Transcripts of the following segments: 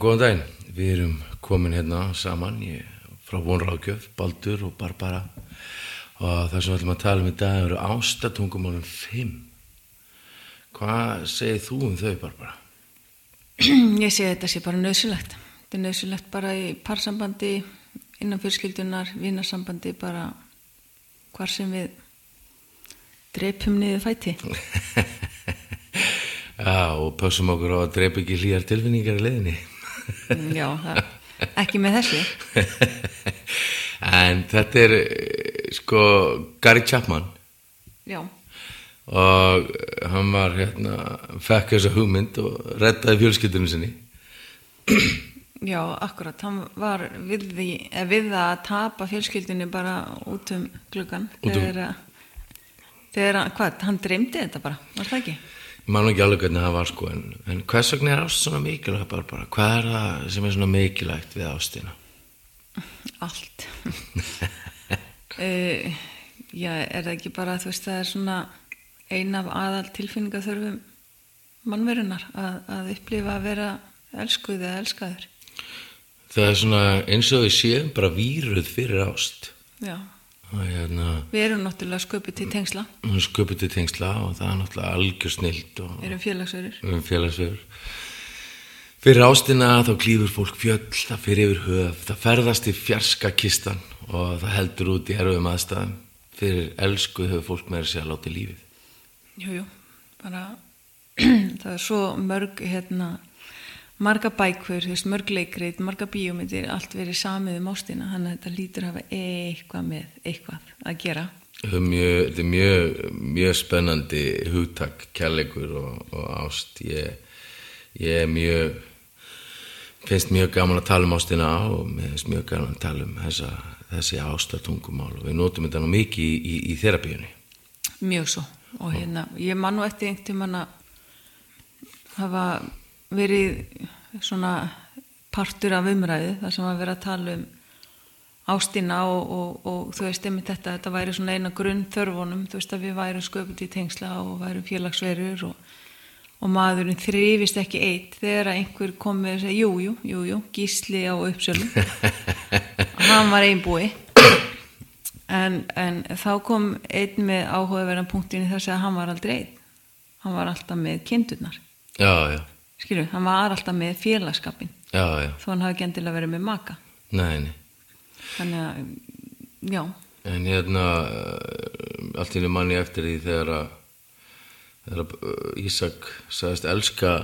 Góðan daginn. Við erum komin hérna saman ég, frá Vonrákjöf, Baldur og Barbara og það sem við ætlum að tala um í dag eru ástatungumálum 5. Hvað segir þú um þau, Barbara? Ég segi þetta sé bara nöðsulegt. Þetta er nöðsulegt bara í parsambandi, innan fjölskyldunar, vinnarsambandi, bara hvar sem við dreipum niður fæti. Já, og pössum okkur á að drepa ekki hlýjar tilfinningar í leiðinni. Já, ekki með þessi. en þetta er, sko, Gary Chapman Já, og hann var hérna, fekk þessa hugmynd og reddaði fjölskyldunum sinni. já, akkurat. Hann var við, því, við að tapa fjölskyldinu bara út um gluggan. Út um- Þegar, þegar, að- hvað, hann dreymdi þetta bara, var það ekki? Nú ekki alveg hvernig það var sko en, en hvers vegna er ást svona mikilvægt Barbara? Hvað er það sem er svona mikilvægt við ástina? Allt. uh, já, er það ekki bara, þú veist, það er svona ein af aðal tilfinningaþörfum mannverunar að, að upplifa að vera elskuð eða elskaður. Það er svona eins og við séum bara víruð fyrir ást Já, hérna við erum náttúrulega sköpuð til tengsla, sköpur til tengsla og það er náttúrulega algjör snilt og erum félagsverður. um félagsvegur Fyrir ástina þá klýfur fólk fjöll, það fyrir yfir höf, það ferðast í fjarska kistan og það heldur út í erfiðum aðstæðum. Fyrir elsku hefur fólk meira sér að láta lífið. Jú, jú, bara það er svo mörg, hérna, marga bækur, veist, mörg leikrið, marga bíómyndir, allt verið samið um ástina, þannig að þetta lítur að hafa eitthvað með eitthvað að gera. Það er mjög, þetta mjög, mjög spennandi hugtak, kærleikur og, og ást. Ég, ég er mjög, finnst mjög gaman að tala um ástina og mér finnst mjög gaman að tala um þessa, þessi ástartungumál og við notum þetta nú mikið í, í, í þerapíunni. Mjög svo og hérna, ég man nú eftir einhvern tímann að hafa verið svona partur af umræðu þar sem að vera að tala um ástina og, og, og þú veist einmitt þetta, þetta væri svona eina grunn þörfunum, þú veist að við værum sköput í tengsla og værum félagsverur og, og maðurinn þrýfist ekki eitt þegar einhver kom með að segja jú, jú, gísli á uppsölum. Hann var einbúi. En, en þá kom einn með áhugaverðan punktin í þess að hann var aldrei einn. Hann var alltaf með kindurnar. Já, já, skilju, hann var alltaf með félagskapin já, já, þó hann hafi gendilega verið með maka. Nei, nei. þannig að, já. En hérna, uh, allt í manni eftir því þegar að, þegar að uh, Ísak sagðist elska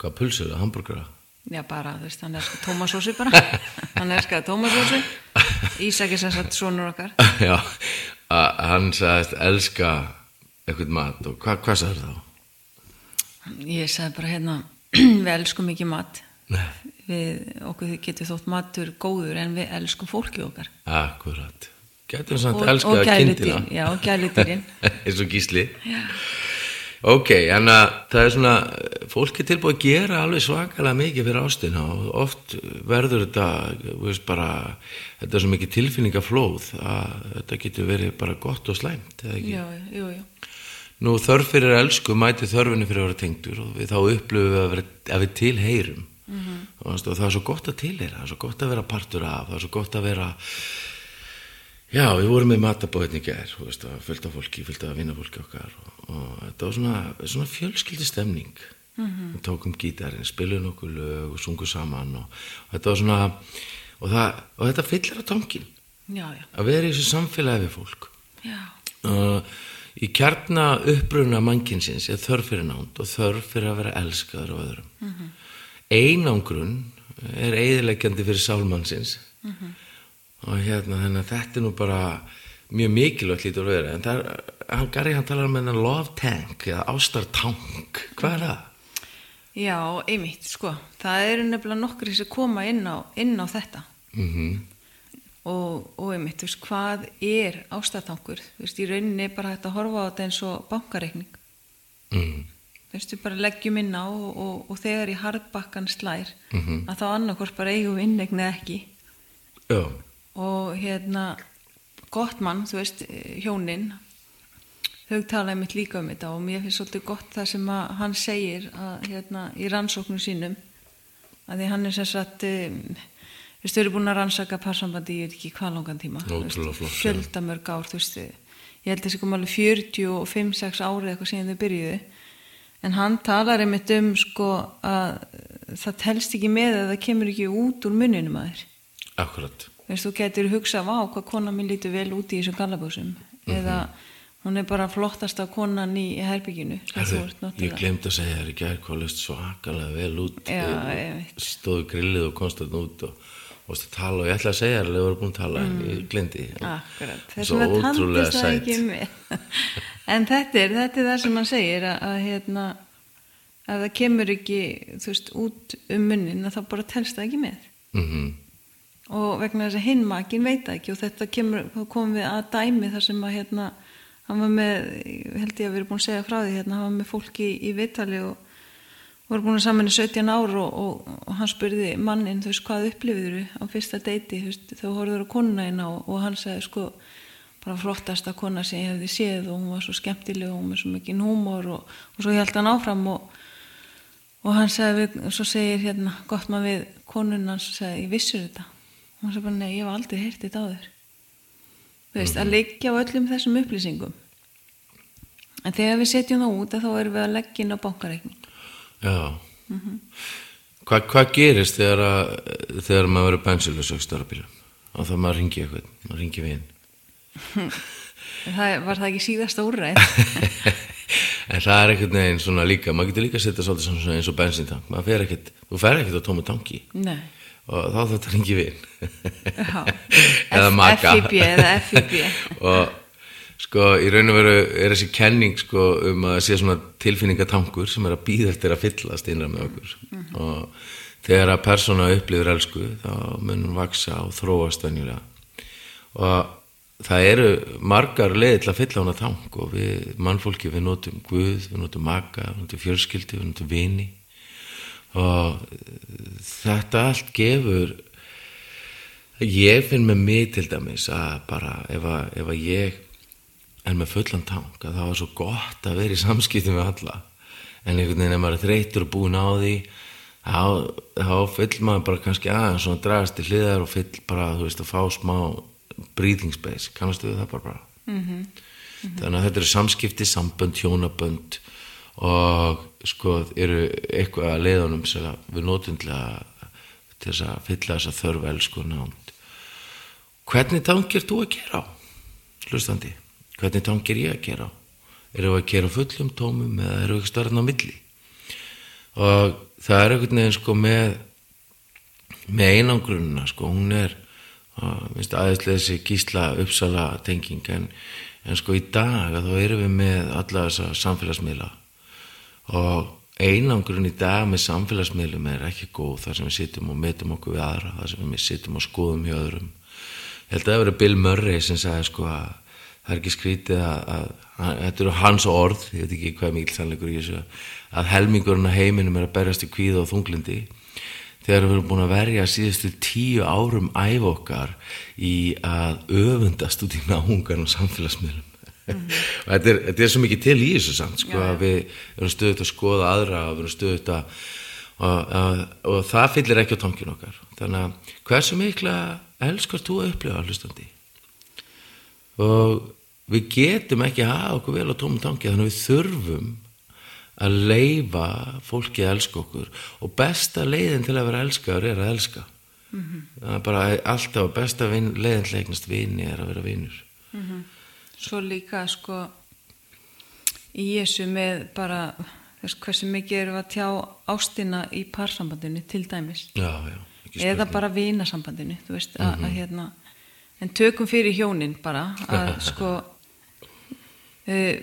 hvað pulsur, hambúrgara. já bara, þú veist, hann elskar tómasósi bara. Hann elskar tómasósi Ísak er sem sagt sonur okkar. Já, að hann sagðist elska eitthvað mat og hva, hvað sagður þá? ég sagði bara hérna við elskum ekki mat. Við okkur getur þótt matur góður en við elskum fólki okkar. Akkurat. Við samt og, elska og kindina. já, og gæludýrin. Eins og gísli. Ok, en að það er svona, fólk er tilbúið að gera alveg svakalega mikið fyrir ástina og oft verður þetta, veist bara, þetta er svo mikið tilfinningaflóð að þetta getur verið bara gott og slæmt, já, jú, jú Nú þörf fyrir elsku mæti þörfinni fyrir að vera tengdur og við þá upplöfum við að, vera, að við tilheyrum. -hmm. og, það er svo gott að tilheyra, það er svo gott að vera partur af, það er svo gott að vera, já við vorum með matabóðin í gær, þú veist, að fylgta fólki, fylgta vinnafólki okkar og, og þetta var svona, svona fjölskyldi stemning, -hmm. við tókum gítarinn, spilum nokkuð lög og sungum saman og, og þetta var svona, og, það, og þetta fyllir á tankin, já, já, að vera í þessu samfélagi við fólk. Já, í kjarna uppruna mannkinsins er þörf fyrir nánd og þörf fyrir að vera elskaður og öðrum Mhm. einangrun er eiðileggjandi fyrir sálmannsins Mhm. og hérna þannig að þetta er nú bara mjög mikilvægt lítur að vera en það er, hann Gary hann talar um hennar love tank eða ástartank hvað er það? já, einmitt, sko það eru nefnilega nokkri sem koma inn á, inn á þetta Mm og, og einmitt, veist, hvað er ástatangur, þú veist, í rauninni er bara hægt að horfa á þetta eins og bankareikning mm. þú veist, við bara leggjum inn á og, og, og þegar í harðbakkan slær Mhm. að þá annarkvort bara eigum við innegn eða ekki Já, og hérna gott mann, þú veist, eh, hjónin þau talaði mitt líka um þetta og mér finnst svolítið gott það sem að hann segir að hérna í rannsóknum sínum að því hann er sem sagt um, veist, þau eru búin að rannsaka parsambandi ég veit ekki hvað langan tíma. Þú veist, Ótrúlega flott, já. fjölda mörg ár þú veist, ég held þessi kom alveg 45-6 árið eitthvað síðan þau byrjuðu. En hann talar einmitt um sko að það telst ekki með að það kemur ekki út úr munninum að þér. Akkurat. Veist, þú getur hugsað, vá, hvað kona mín lítur vel út í þessum gallabúsum eða hún er bara flottasta konan í herbygginu ég glemt að segja þér í gær hvað löst svakalega vel út. Já, stóðu grillið og konstant út og og að tala og ég ætla að segja að við vorum búin að tala en ég Akkurat, þess vegna ótrúlega tandist það ekki með. En þetta er, þetta er það sem hann segir að, að hérna, að það kemur ekki, veist, út um munnin að það bara telst það ekki með. mm Og vegna þess að hinn makin veit það ekki og þetta kemur, komum við að dæmi þar sem að hérna, hann var með, held ég að við erum búin að segja frá því, hérna, hann var með fólki í, í vitali og voru búin að saman í 17 ár og, og, og hann spurði mannin, þú veist, hvað upplifður á fyrsta deiti, þú veist, þá horfður á konuna eina og, og hann sagði, sko, bara flottasta kona sem ég hefði séð og hún var svo skemmtileg og hún var svo mikið húmor og, og svo held hann áfram og, og hann sagði, við, svo segir hérna, gott maður við konun hans sagði, ég vissur þetta. Og hann sagði bara, nei, ég hef aldrei heyrt þetta áður. Þú veist, að leggja á öllum þessum upplýsingum. En þegar við setjum það út þá erum við að leggja inn á bankareikning Já. Hvað hvað gerist þegar, að, þegar maður verður bensilus og þá maður ringi eitthvað, maður ringi við það var það ekki síðasta úrræð en það er einhvern veginn svona líka maður getur líka að setja svolítið eins og bensintank. Maður fer ekkert, þú fer ekkert á tómu tanki. Nei. Og þá þetta ringi við eða maka. Eða FIB og sko í raun og veru er þessi kenning sko um að sé svona tilfinningatankur sem er að býða eftir að fyllast innra með okkur. Og þegar að persóna upplifir elsku þá mun hún vaksa og þróast venjulega. Og það eru margar leiði til að fylla hana tank og við mannfólki við notum Guð, við notum maka, við notum fjölskyldi, við notum vini. Og þetta allt gefur ég finn með mig til dæmis að bara ef að, ef að ég er með fullan tank að það var svo gott að vera í samskiptum við alla. En einhvern veginn ef maður er þreytur og búin á því þá, þá fyll maður bara kannski aðeins svona dragast til hliðar og fyll bara þú veist að fá smá breathing space, kannastu við það bara bara. -hmm. þannig að þetta eru samskipti sambönd, hjónabönd og sko eru eitthvað að leiðunum sem við notum til að til þess að fylla þess að þörf elsku nánd. Hvernig tangir þú að gera á hlustandi, hvernig tangir ég að gera á eru að gera fullum tómum eða eru ekki starfn á milli? Og það er einhvern veginn sko með með einangrunna sko, hún er aðeinslega þessi gísla uppsala tenging en, en sko í dag þá erum við með alla þessa samfélagsmiðla. Og einangrun í dag með samfélagsmiðlum er ekki góð þar sem við sittum og metum okkur við aðra þar sem við sittum og skoðum hjá öðrum. Ég held að það verið Bill Murray sem sagði sko að það er ekki skrítið að, að, að þetta eru hans orð, ég veit ekki hvað mikil sannleikur í þessu, að helmingurinn af heiminum er að berjast í kvíða og þunglindi þegar við erum búin að verja síðustu tíu árum æf okkar í að öfundast út í náungan og samfélagsmiðlum. Og þetta er, þetta er svo mikið til í þessu samt sko, að við erum stöðut að skoða aðra og við erum stöðut að og, að, og það fyllir ekki á tankin okkar. Þannig að hversu mikla elskar þú að upplifa hlustandi? Og við getum ekki að hafa okkur vel á tómum tanki þannig að við þurfum að leifa fólki að elska okkur. Og besta leiðin til að vera elskaður er að elska. Mm -hmm. það er bara alltaf besta vin, leiðin til að eignast vini er að vera vinur. Svo líka sko í þessu með bara þess, hversu mikið við að tjá ástina í parsambandinu til dæmis. Já, já, eða bara vinasambandinu þú veist að, að hérna en tökum fyrir hjónin bara að sko uh,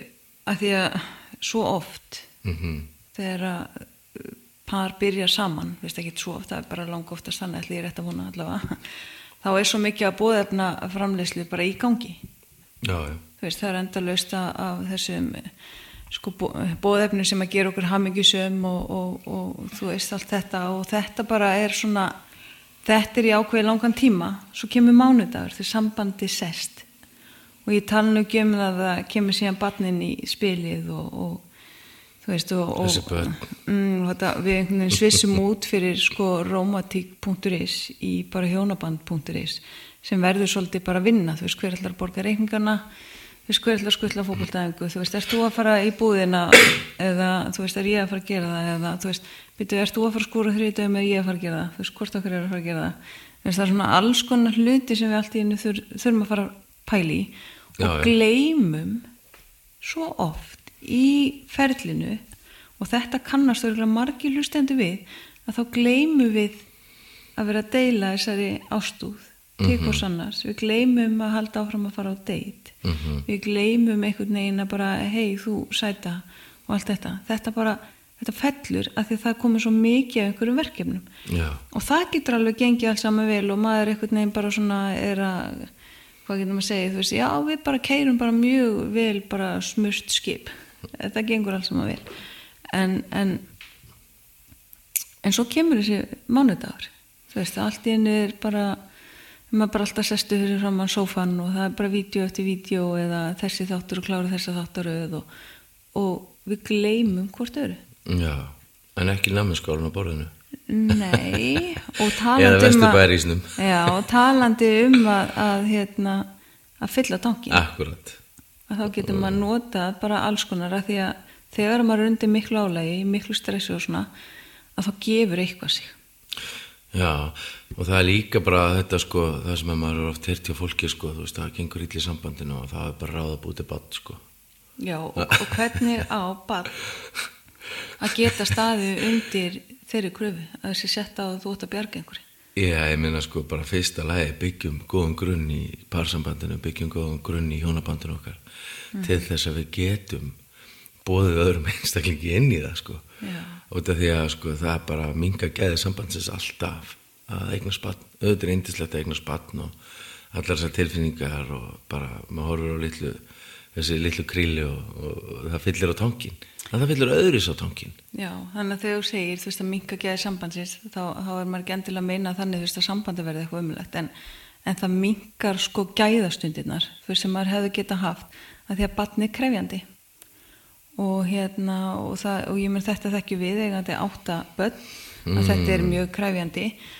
að því að svo oft Mhm. þegar að uh, par byrja saman, veist ekki svo oft það er bara langa oftast þannig ætli ég rétt að vona allavega þá er svo mikið að bóðefna framleyslu bara í gangi. Já, já, veist, það er endalaust af af þessum eh, sko, bóðefnum sem að gera okkur hamingjusum og, og, og þú veist allt þetta og þetta bara er svona þetta er í ákveði langan tíma svo kemur mánudagur þegar sambandi sest og ég tala nú ekki um það að það kemur síðan barnin í spilið og, og þú veist og, og mm, þetta, við einhvern veginn svissum út fyrir sko romantík.is í bara hjónaband.is sem verður svolítið bara að vinna. Þú veist hver ætlar að borga reikningarna þú veist hver ætlar að skutla fókvöldaðingu þú veist, ert þú að fara í búðina eða þú veist, er ég að fara að gera það eða þú veist, byrju, ert þú að fara að skúra þrjóðum eða ég að fara að gera það, þú veist, hvort okkur er að fara að gera það? Þú veist, það er svona alls konar hluti sem við allt í þur, þurfum að fara að pæli í og Já, gleymum svo oft í ferlinu og þetta kannast örgulega margir hlustendu við að þá gleymum við að vera að deila þessari ástúð til hvers annars, við gleymum að halda áfram að fara á date. Mhm. við gleymum einhvern veginn að bara hei þú sæta og allt þetta. Þetta bara, þetta fellur að því að það komið svo mikið af einhverjum verkefnum. Já, og það getur alveg gengið alls saman vel og maður einhvern veginn bara svona er að hvað getur maður að segja, þú veist, já við bara keirum bara mjög vel bara smurt skip. Þetta gengur alls saman vel. En, en en svo kemur þessi mánudagur. Þú veist, allt í henni er bara maður bara alltaf sestu fyrir framann sófan og það er bara vídeo eftir vídeo eða þessi þáttur og klára þessa þáttaröð og, og við gleymum hvort öru já, en ekki namminskálun á borðinu. Nei, og Eða um vesturbærísnum. já, og talandi um að, að, hérna, að fylla tankin Akkurat. að þá getur maður nota bara alls konar að því að þegar maður er undir miklu álægi, miklu stressi og svona að þá gefur eitthvað sig Já, og það er líka bara þetta sko, það sem að maður er oft hirt hjá fólki sko, þú veist, það gengur ítli sambandinu og það er bara ráða bútið badd sko. Já, og, og hvernig á bara að geta staðið undir þeirri kröfu að þessi setta að þú ert að bjarga einhverju Já, ég meina sko bara fyrsta lagi byggjum góðan grunn í parsambandinu, byggjum góðan grunn í hjónabandinu okkar til þess að við getum bóðið öðrum einstaklingi inn í það sko. Já. Út af því að sko það bara minga gæði sambandsins alltaf að eigna spatt, auðvitað er eindislegt að eigna spatt og allar þessar tilfinningar og bara maður horfur á litlu, þessi litlu kríli og, og það fyllir á tankin. Það fyllir öðris á tankin. Já, þannig að þegar þú segir, þú veist að minka geði sambandsins, þá, þá er maður ekki endilega að meina þannig, þú veist að sambandi verði eitthvað umlegt, en, en það minkar sko gæðastundirnar, þú veist sem maður hefði geta haft, að því að batni er krefjandi. Og hérna, og, það, og ég menn þetta þekkju við, eigandi átta börn, að þetta er mjög krefjandi og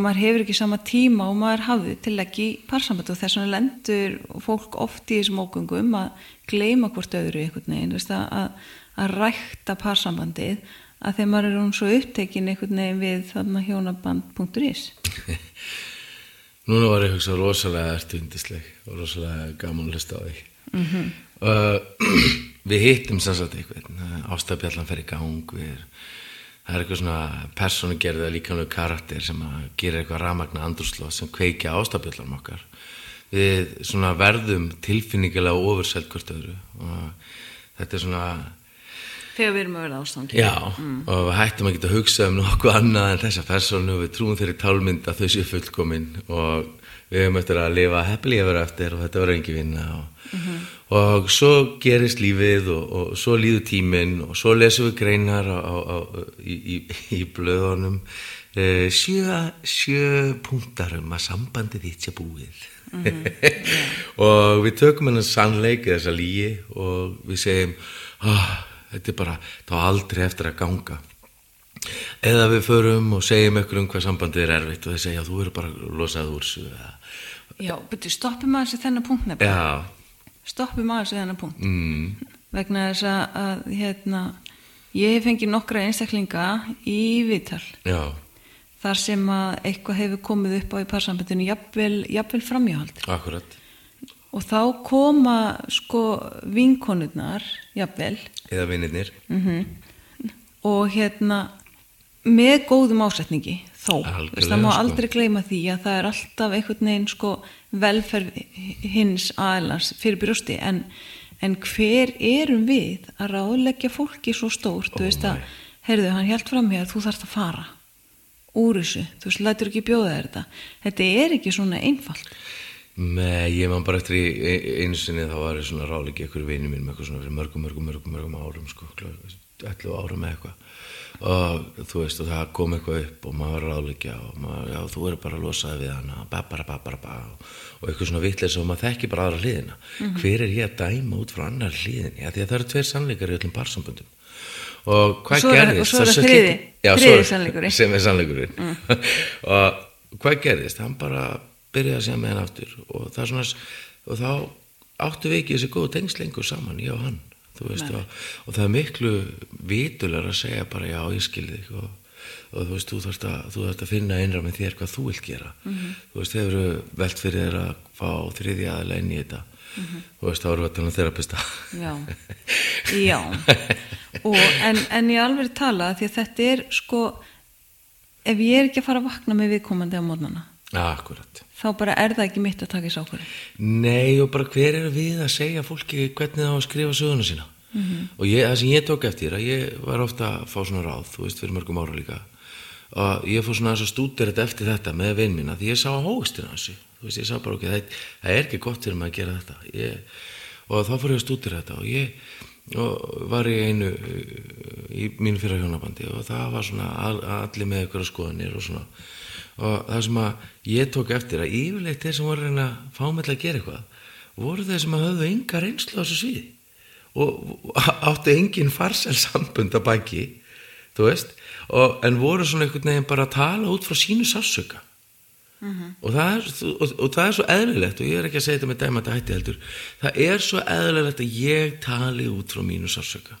maður hefur ekki sama tíma og maður hafði til ekki parsamband og þess vegna lendur fólk oft í þessum ógöngum að gleyma hvort öðru einhvern veginn, veist, að, að rækta parsambandið að þegar maður er hún svo upptekin einhvern veginn við þarna hjónaband.is Núna var ég að hugsa rosalega ertu undisleg og rosalega gaman að hlusta á þig. Mm við hittum sem sagt eitthvað, ástafbjallan fer í gang, við, það er eitthvað svona persónugerðið líkamlegu karakter sem að gera eitthvað ramagna andrúslóð sem kveikja ástafbjallanum okkar. Við svona verðum tilfinningilega ofursælt hvort öðru og þetta er svona þegar við erum að verða ástangi Já, og við hættum að geta að hugsa um nokkuð annað en þessa persónu. Og við trúum þeirri tálmynd að þau séu fullkomin og við höfum eftir að lifa heppilega verið eftir og þetta verður engi vinna og, og svo gerist lífið og, og svo líður tíminn og svo lesum við greinar á, á, á, í, í, í blöðunum. Eh, sjö, sjö punktar um að sambandið þitt sé búið. Og við tökum hennar sannleik þessa lígi og við segjum oh, þetta er bara, þá aldrei eftir að ganga. Eða við förum og segjum ykkur um hvað sambandið er erfitt og þeir segja þú eru bara losað úr Já, betur, stoppum aðeins í þennan punkt nefnilega. Já, stoppum aðeins í þennan punkt. Mm, vegna þess að, að hérna, ég hef fengið nokkra einstaklinga í viðtal. Já, þar sem að eitthvað hefur komið upp á í parsambandinu jafnvel, jafnvel framjáhald akkurat og þá koma sko vinkonurnar jafnvel. Eða vinnirnir og hérna með góðum ásetningi þó, Algjörlega, Veist, það má sko. aldrei gleyma því að það er alltaf einhvern veginn sko velferð hins aðlans fyrir brjósti. En, en hver erum við að ráðleggja fólki svo stórt, þú veist að heyrðu, hann hjælt fram hér þú þarft að fara úr þessu, þú veist, lætur ekki bjóða þetta. Þetta er ekki svona einfalt Nei, ég man bara eftir í einu sinni þá var ég svona ráleiki ykkur vinni mín með eitthvað svona fyrir mörgum, mörgum, mörgum, mörgum árum sko, 11 ára með eitthvað. Og þú veist og það kom eitthvað upp og maður var ráðleikja og maður, já þú er bara að losaði við hana babara og eitthvað svona vittlega sem maður þekki bara aðra hliðina. Mhm. hver er ég að dæma út frá annar hliðin já því að það eru tveir sannleikar í öllum parsambundum og hvað svo er- gerðist? og svo er Það þriði- þriði sannleikurinn. sem er sannleikurinn. Og hvað gerðist? Hann bara byrjaði með hann aftur. Og það er svona og þá áttu við ekki þessi góð tengslengur saman ég og hann veist, og, og það er miklu vitular að segja bara já ég skil þig og, og þú veist þú þarfst að, að finna einra með þér hvað þú vilt gera. Þú veist hefur velt fyrir þér að fá þriðja aðlega inn í þetta. Þú veist þá erum við að um þerapista. Já, já. Og, en, en ég alveg tala því að þetta er sko ef ég er ekki að fara að vakna með viðkomandi á mótnana Akkurat þá bara er það ekki mitt að taka þessu ákvörðin Nei og bara hver er við að segja fólki hvernig það á að skrifa söguna sína? Og ég, það sem ég tók eftir að ég var ofta að fá svona ráð þú veist fyrir mörgum ára líka. Og ég fór svona að stútir þetta eftir þetta með vinn mína því ég sá hóstina þessu. Þú veist ég sá bara ok, það, það er ekki gott fyrir maður að gera þetta. Ég, og þá fór ég að stútir þetta og ég og var í einu í mínu fyrra hjónabandi og það var svona all, allir með ykkur skoðanir og svona og það sem að ég tók eftir að yfirleitt þeir sem voru að reyna að fá með til að gera eitthvað voru þeir sem að höfðu enga reynslu á þessu sviði. Og áttu engin farsel sambund að baki þú veist. Og, en voru svona einhvern veginn bara að tala út frá sínu sássöka og, það er, og, og það er svo eðlilegt og ég er ekki að segja þetta með dæmata hætti heldur. Það er svo eðlilegt að ég tali út frá mínu sársöka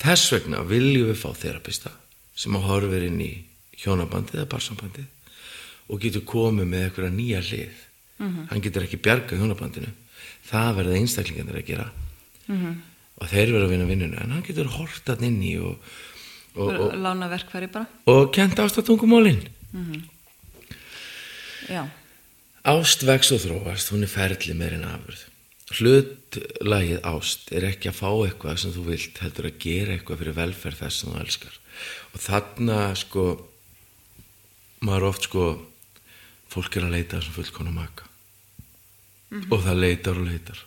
þess vegna viljum við fá þerapista sem að horfir inn í hjónabandið eða barsambandið og getur komið með eitthvað nýja hlið. Hann getur ekki bjarga hjónabandinu. Það verða einstaklingarnir að gera. Og þeir verða að vinna vinnuna en hann getur hortat inn í og, og, og, lána verkfæri bara. og kent ástatungumólin já, Ást vex og þróast, hún er ferli meir en afurð. Hlutlagið ást er ekki að fá eitthvað sem þú vilt, heldur að gera eitthvað fyrir velferð þess sem þú elskar. Og þarna, sko, maður oft, sko, fólk er að leita þessum fullkona maka. Og það leitar og leitar.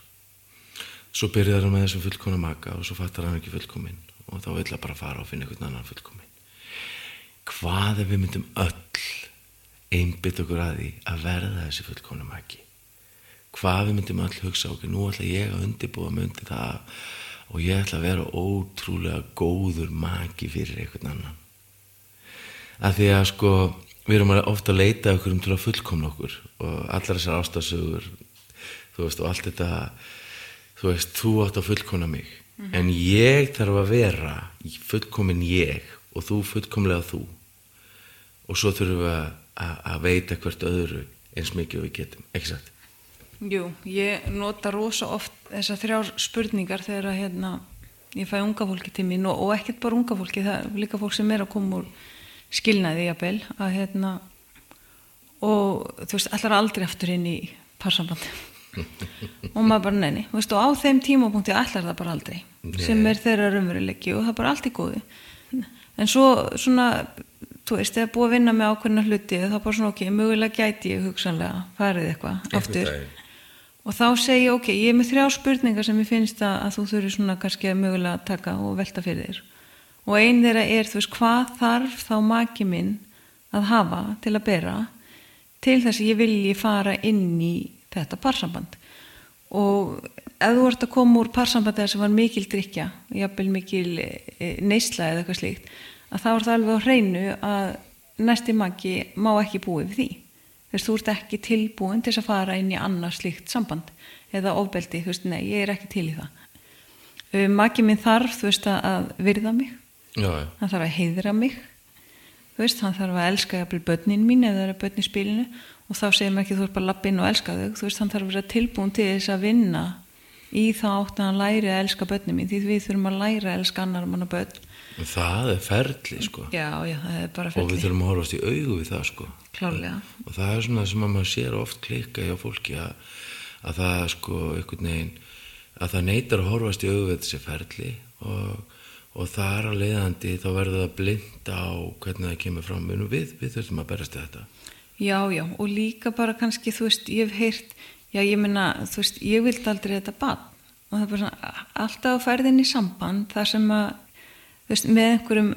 Svo byrjar það með þessum fullkona maka og svo fattar hann ekki fullkomin og þá vill það bara fara og finna einhvern annan fullkomin. Hvað ef við myndum öll einbytt okkur að því að verða þessi fullkona maki hvað við myndum öll hugsa okkur nú ætla ég að undibúa mig undir það og ég ætla að vera ótrúlega góður maki fyrir einhvern annan að því að sko við erum ofta að leita okkur um til að fullkomna okkur og allar þessar ástasögur þú veist og allt þetta þú veist, þú átt að fullkomna mig. En ég þarf að vera fullkomin ég og þú fullkomlega þú. Og svo þurfum við að, veita hvert öðru eins mikið við getum, ekki sagt? jú, ég nota rosa oft þessar þrjár spurningar þegar að hérna, ég fæ unga fólki til mín og, og ekkert bara unga fólki, það er líka fólk sem er að koma úr skilnaði jafnvel að hérna og þú veist, allar aldrei aftur inn í parsambandi og maður bara neini, þú veist, og á þeim tímapunkti allar það bara aldrei sem er þeirra raunveruleiki og það er bara allt í góðu. En svo svona þú veist, þegar búið að vinna með ákveðna hluti þá bara svona ok, mögulega gæti ég hugsanlega farið eitthvað aftur. daginn. og þá segi ég ok, ég er með þrjá spurningar sem ég finnst að, að þú þurfi svona kannski að mögulega að taka og velta fyrir þér og ein þeirra er, þú veist, hvað þarf þá maki minn að hafa til að bera til þess að ég vilji fara inn í þetta parsamband? Og ef þú ert að koma úr parsambandi sem var mikil drikja, jafnvel mikil e, neysla eða eitthvað slíkt að þá er það alveg á hreinu að næsti maki má ekki búið við því. Þess þú ert ekki tilbúin til að fara inn í annars slíkt samband eða ofbeldi, þú veist, nei, ég er ekki til í það. Uh, maki minn þarf, þú veist, að virða mig Já, já, hann þarf að heiðra mig. Þú veist, hann þarf að elska jafnvel börnin mín eða það er börn í spilinu. Og þá segir maður ekki þú ert bara lappinn og elska þau. Þú veist, hann þarf að vera tilbúin til þess að vinna í þá átt að hann læri að elska börnin mín því við þurfum að læra að elska annar manna börn. En það er ferli, sko. Já, já, það er bara og við ferli. þurfum að horfast í augu við það, sko. Klárlega, og það er svona sem að maður sér oft klikka hjá fólki að, að það sko einhvern veginn að það neytar að horfast í auðvið þessi ferli og, og er að leiðandi þá verður það blinda á hvernig það kemur fram. En við, við þurfum að berast þetta? Já, já og líka bara kannski, þú veist, ég hef heyrt já, ég meina, þú veist, ég vildi aldrei þetta bann og það er bara svona, alltaf að ferðin í samband þar sem að þú veist, með einhverjum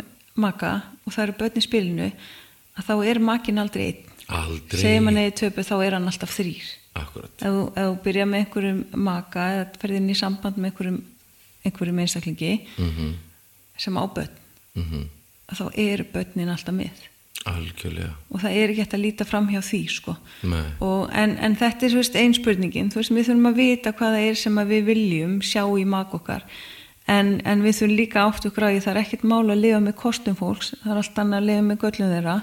maka og það eru börn í spilinu að þá er makin aldrei einn. Aldrei. Segir manni í töpu þá er hann alltaf þrýr akkurat, ef þú- byrja með einhverjum maka eða ferði inn í samband með einhverjum einhverjum einstaklingi mm sem á börn -hmm. að þá eru börnin alltaf með. Algjörlega. Og það er ekki hægt að líta fram hjá því sko. Og, en, en þetta er veist, ein spurningin, þú veist, við þurfum að vita hvað það er sem við viljum sjá í mak okkar. En, en við þurfum líka átt á því það er ekkert mál að lifa með kostum fólks. Það er allt annað að lifa með göllum þeirra.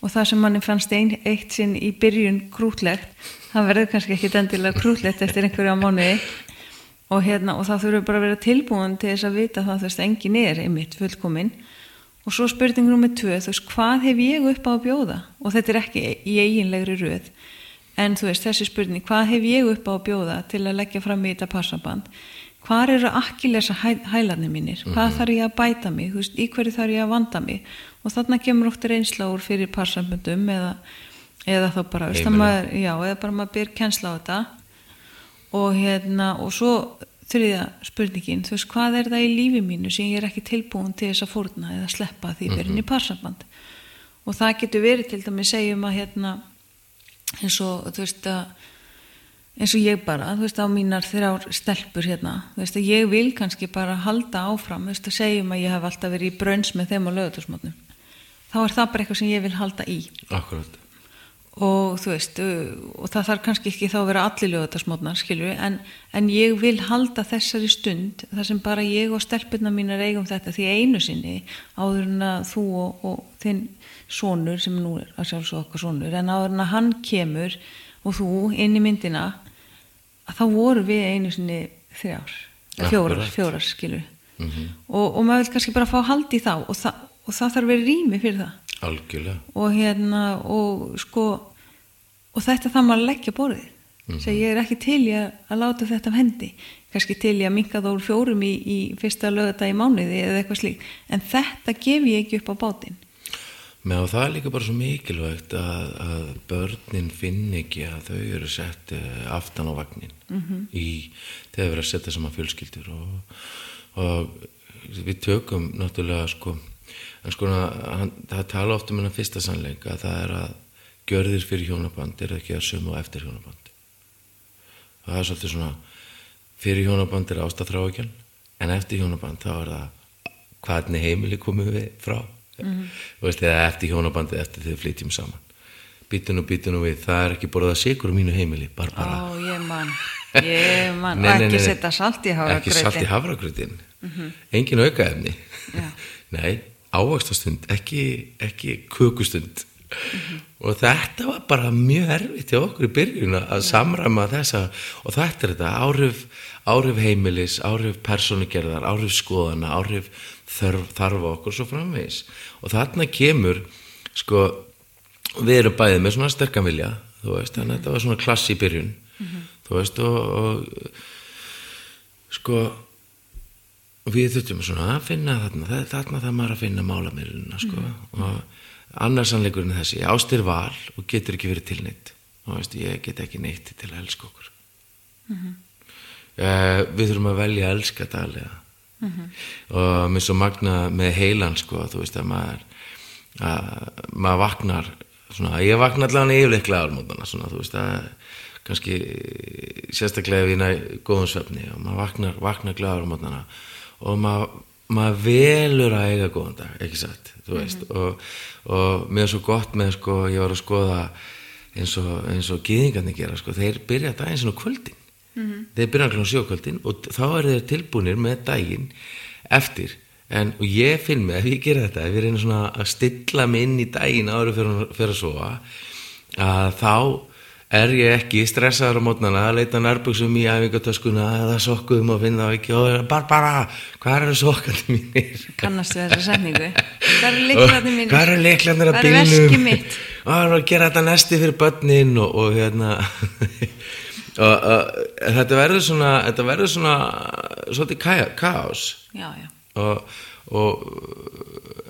Og það sem manni fannst ein, eitt sinn í byrjun krútlegt það verður kannski ekkit endilega krútlegt eftir einhverja mánuði og, hérna, og það þurfum bara að vera tilbúin til þess að vita það þú veist, engin er einmitt fullkomin og svo spurning nummer tvö, þú veist, hvað hef ég upp á að bjóða? Og þetta er ekki í eiginlegri röð. En þú veist, þessi spurning, hvað hef ég upp á að bjóða til að leggja fram í þetta passaband? Hvað eru akkilesa hæ, hælarnir mínir, hvað þarf ég að bæta mig? Þú veist, í hverju þarf ég að vanda mig? Og þarna kemur oft reynsla úr fyrir passaböndum eða, eða þá bara, veist, maður, já, eða bara maður byr kennsla á þetta og hérna og svo þriðja spurningin þú veist hvað er það í lífi mínu sem ég er ekki tilbúin til þess að fórna eða sleppa því verið inn í parsamband og það getur verið til dæmis segjum að hérna eins og þú veist að eins og ég bara, þú veist á mínar þrjár stelpur hérna, þú veist að ég vil kannski bara halda áfram, þú veist að segjum að ég hef alltaf verið í brönns með þeim á lögutursmotnum þá er það bara eitthvað sem ég vil halda í. Akkurat og þú veist og það þarf kannski ekki þá að vera allir lögutarsmótnar skilur en, en ég vil halda þessari stund þar sem bara ég og stelpurna mínar eigum þetta því einu sinni áður en að þú og, og þinn sonur sem nú er að sjálfsög okkar sonur en áður en að hann kemur og þú inn í myndina að þá voru við einu sinni þrjár, fjórar, Akkurat. fjórar skilur mm og, og maður vil kannski bara fá haldi þá og, það, og það þarf vera rými fyrir það. Algjörlega. Og hérna og sko og þetta það maður að leggja borðið. Mm -hmm. ég er ekki til í að, láta þetta af hendi. Kannski til í að minka úr fjórum í, í fyrsta lögata í mánuði eða eitthvað slíkt, en þetta gef ég ekki upp á bátinn. Með og það er líka bara svo mikilvægt að, að börnin finn ekki að þau eru sett eh, aftan á vagnin -hmm. í þegar við erum að setja saman fjölskyldur og, og við tökum náttúrulega sko en sko það tala oft um hennar fyrsta sannleik að það er að gjörðir fyrir hjónaband er ekki að sömu og eftir hjónaband. Og það er svolítið svona fyrir hjónaband er ástæðþráikjan en eftir hjónaband þá er það hvernig heimili komum við frá. Mm. veist, eða eftir hjónabandi eftir þegar við flytjum saman. Býtun og býtun og við, það er ekki borðað sigur á mínu heimili, bara bara Ó, ég man, ég man. Nei, og ekki setja salt í ekki salt í hafragröti hafragrötin engin aukaefni. Nei, ávaxtastund ekki, ekki kökustund og þetta var bara mjög erfitt hjá okkur í byrjun að samræma þessa og þetta er þetta áhrif, áhrif heimilis, áhrif persónugerðar, áhrif skoðana áhrif þarf, þarfa okkur svo framvegis. Og þarna kemur sko við erum bæðið með svona sterkan vilja þú veist, þannig að þetta var svona klass í byrjun. Þú veist og, og sko við þurftum svona að finna þarna þarna það maður að finna málamiluna sko. og annars sannleikurinn er þessi. Ástir val og getur ekki verið til neitt og veist, ég get ekki neitt til að elska okkur. Uh, við þurfum að velja að elska daglega. Og mér svo magna með heilan sko, þú veist að maður að maður vaknar svona, ég vakna allavega mótana svona, þú veist að kannski sérstaklega við næ góðum svefni og maður vaknar, vaknar glæður mótana og maður, maður velur að eiga góðan dag, ekki satt? Þú veist, og, og mér er svo gott með sko, ég var að skoða eins og, eins og gýðingarnir gera sko, þeir byrja daginn svona á kvöldin. Þeir byrja kl. sjókvöldin og þá eru þeir tilbúinir með daginn eftir. En og ég finn mig ef ég gera þetta ef ég reyna svona að stilla mig inn í daginn áður fyrir, fyrir að sofa að þá er ég ekki stressaður á mótnana að leita nærbuksum í æfingatöskuna eða sokkuðum og finna það ekki og bara, bara, hvað eru sokkandi mínir? Kannastu þessa setningu. Hvað eru líklarnir mínir? hvað eru leiklarnir að Hvað er bílnum? veskið mitt? og það er að gera þetta næsti fyrir börnin og, og hérna og, og, þetta verður svona þetta verður svona svolítið kaos. Já, já, og, og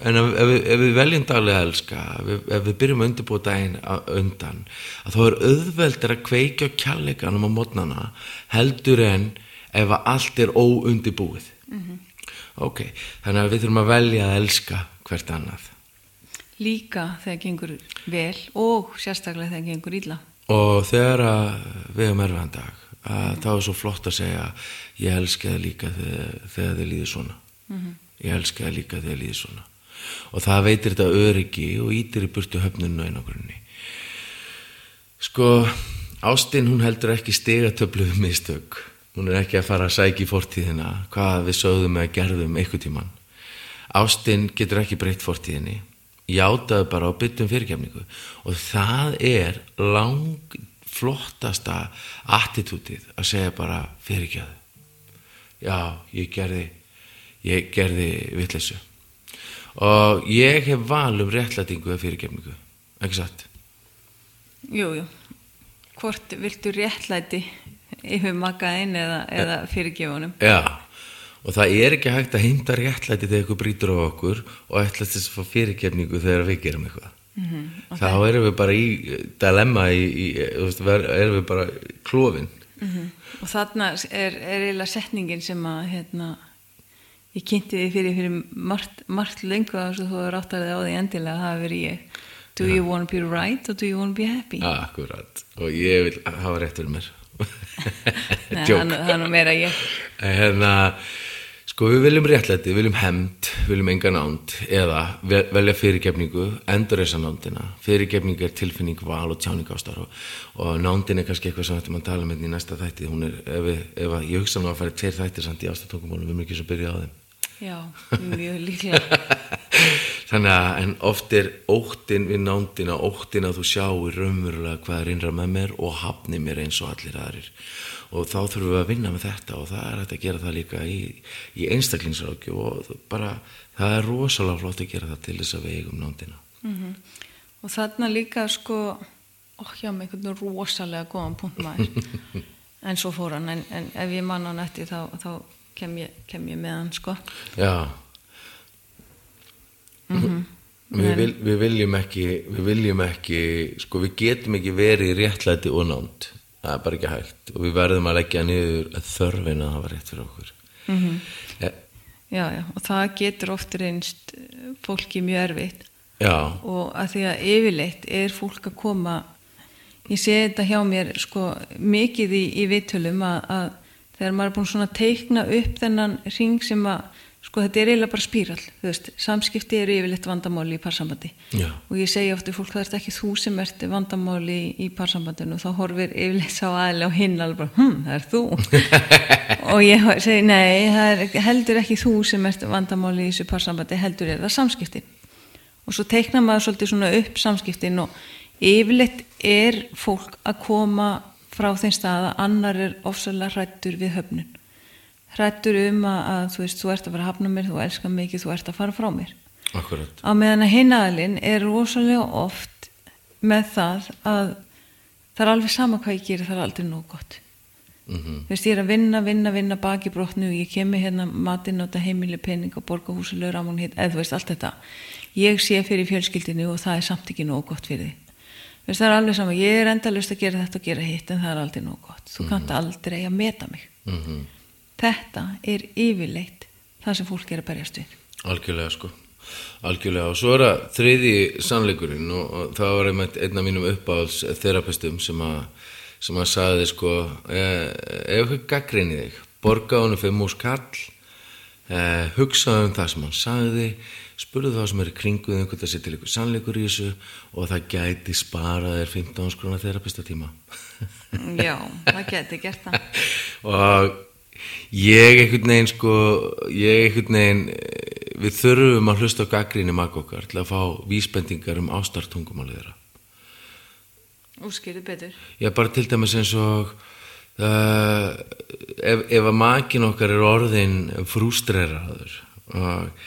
en ef, ef, við, ef við veljum daglega að elska ef ef við byrjum að undirbúa daginn undan að þá er auðveldur að kveikja á kjalleganum á mótnana heldur en ef allt er óundibúið ok, þannig að við þurfum að velja að elska hvert annað. Líka þegar gengur vel og sérstaklega þegar gengur illa. Og þegar við höfum erfiðan dag að þá er svo flott að segja ég elska það líka þegar, þegar þið líður svona ég elska það líka þegar líður svona. Og það veitir þetta öryggi og ítir í burtu höfnunu einogrunni sko Ástin hún heldur ekki stigatöflu um mistök. Hún er ekki að fara að sækja í fortíðina hvað við sögðum eða gerðum eitthvað tíman Ástin getur ekki breytt fortíðinni. Játaðu bara á byttum fyrirkefningu og það er lang flottasta attitútið að segja bara fyrirkefðu já, ég gerði ég gerði vitleysu og ég hef val um réttlætingu eða fyrirkefningu, ekki satt Jú, jú Hvort viltu réttlæti yfir makaðinn eða, eða fyrirgefunum Já, og það er ekki hægt að hinda réttlæti þegar eitthvað brýtur á okkur og ætla þess að fá fyrirgefningu þegar við gerum eitthvað. Mm -hmm, okay. Þá erum við bara í dilemma, í, í, veist, erum við bara klófin. Mm -hmm. Og þarna er, er setningin sem að hérna, ég kynnti því fyrir, fyrir margt, margt lengu að þú áttaðið á því endilega að hafa verið ég. Do you want to be right or do you want to be happy? Akkurat, og ég vil hafa rétt fyrir mér. Það er nú meira ég. Hérna, Sko við viljum réttlæti, við viljum hemd, við viljum enga nánd eða velja fyrirgefningu, endur þessa nándina. Fyrirgefning er tilfinning, val og tjáning ástar og, og nándin er kannski eitthvað sem ættum að tala með í næsta þætti. Er, ef, ef að, ég hugsa nú að fara tveir þættir samt í ástatungumálum, við erum ekki svo byrja á þeim. Já, mjög líklega. Þannig að en oft er óttin við nándina, óttin að þú sjáir raunverulega hvað er innra með mér og hafni mér eins og allir aðrir og þá þurfum við að vinna með þetta og það er hægt að gera það líka í, í einstaklingsrákju og bara það er rosalega flott að gera það til þess að við eigum nándina mm -hmm. og þarna líka sko okkjá með einhvern rosalega góðan punkt maður en svo fór hann en, en ef ég manna hann eftir þá, þá kem, ég, kem ég með hann sko já mm -hmm. við, vil, við viljum ekki við viljum ekki sko við getum ekki verið réttlæti og nánd það er bara ekki hægt og við verðum að leggja niður þörfin að hafa rétt fyrir okkur mm -hmm. ja. Já, já, og það getur oft reynst fólki mjög erfitt já. og að því að yfirleitt er fólk að koma ég sé þetta hjá mér sko mikið í, í vittölum að, að þegar maður er búin svona að teikna upp þennan ring sem að sko þetta er eiginlega bara spíral veist, samskipti eru yfirleitt vandamáli í parsambandi. Já. og ég segja ofta fólk það er ekki þú sem ert vandamáli í, í parsambandinu. Og þá horfir yfirleitt sá aðlega á hinn alveg bara, hm, það er þú. Og ég segi, nei, er heldur ekki þú sem ert vandamáli í þessu parsambandi, heldur er það samskipti og svo teikna maður svolítið svona upp samskiptin og yfirleitt er fólk að koma frá þeim stað að annar er ofsalega hrættur við höfnun hrættur um að, að þú veist, þú ert að fara að hafna mér, þú elskar mikið, þú ert að fara frá mér. Akkurat. Á meðan að hinnaðalinn er rosalega oft með það að það er alveg sama hvað ég gerir, það er aldrei nóg gott. Mm -hmm. Þú veist, ég er að vinna, vinna, vinna baki brotnu, ég kemur hérna matinn og þetta heimili penning og borga húsuleur á hún hitt, eða þú veist, allt þetta. Ég sé fyrir fjölskyldinu og það er samt ekki nóg gott fyrir því. Þú veist, það er alveg sama, ég er endalust að gera þetta og gera hitt en það er aldrei nóg gott. Þú mm -hmm. kannt aldrei að meta mig. Mm -hmm þetta er yfirleitt það sem fólk er að berjast við algjörlega sko algjörlega og svo er það þriði sannleikurinn og, það var einn af mínum uppáhalds þerapistum sem að sem að sagði sko eh, ef eitthvað gaggrinni þig borga honum fyrir mús kall eh, hugsaðu um það sem hann sagði spurðu það sem er í kringuð einhvern að setja líka sannleikur í þessu og það gæti spara þér 15 skrona þerapistatíma. Já, það gæti gert það. Og ég einhvern veginn sko ég einhvern veginn við þurfum að hlusta á gaggrinni makk okkar til að fá vísbendingar um ástartungumálið þeirra. Úskýrið betur. Já bara til dæmis eins og uh, ef, ef að makin okkar er orðin frústreraður og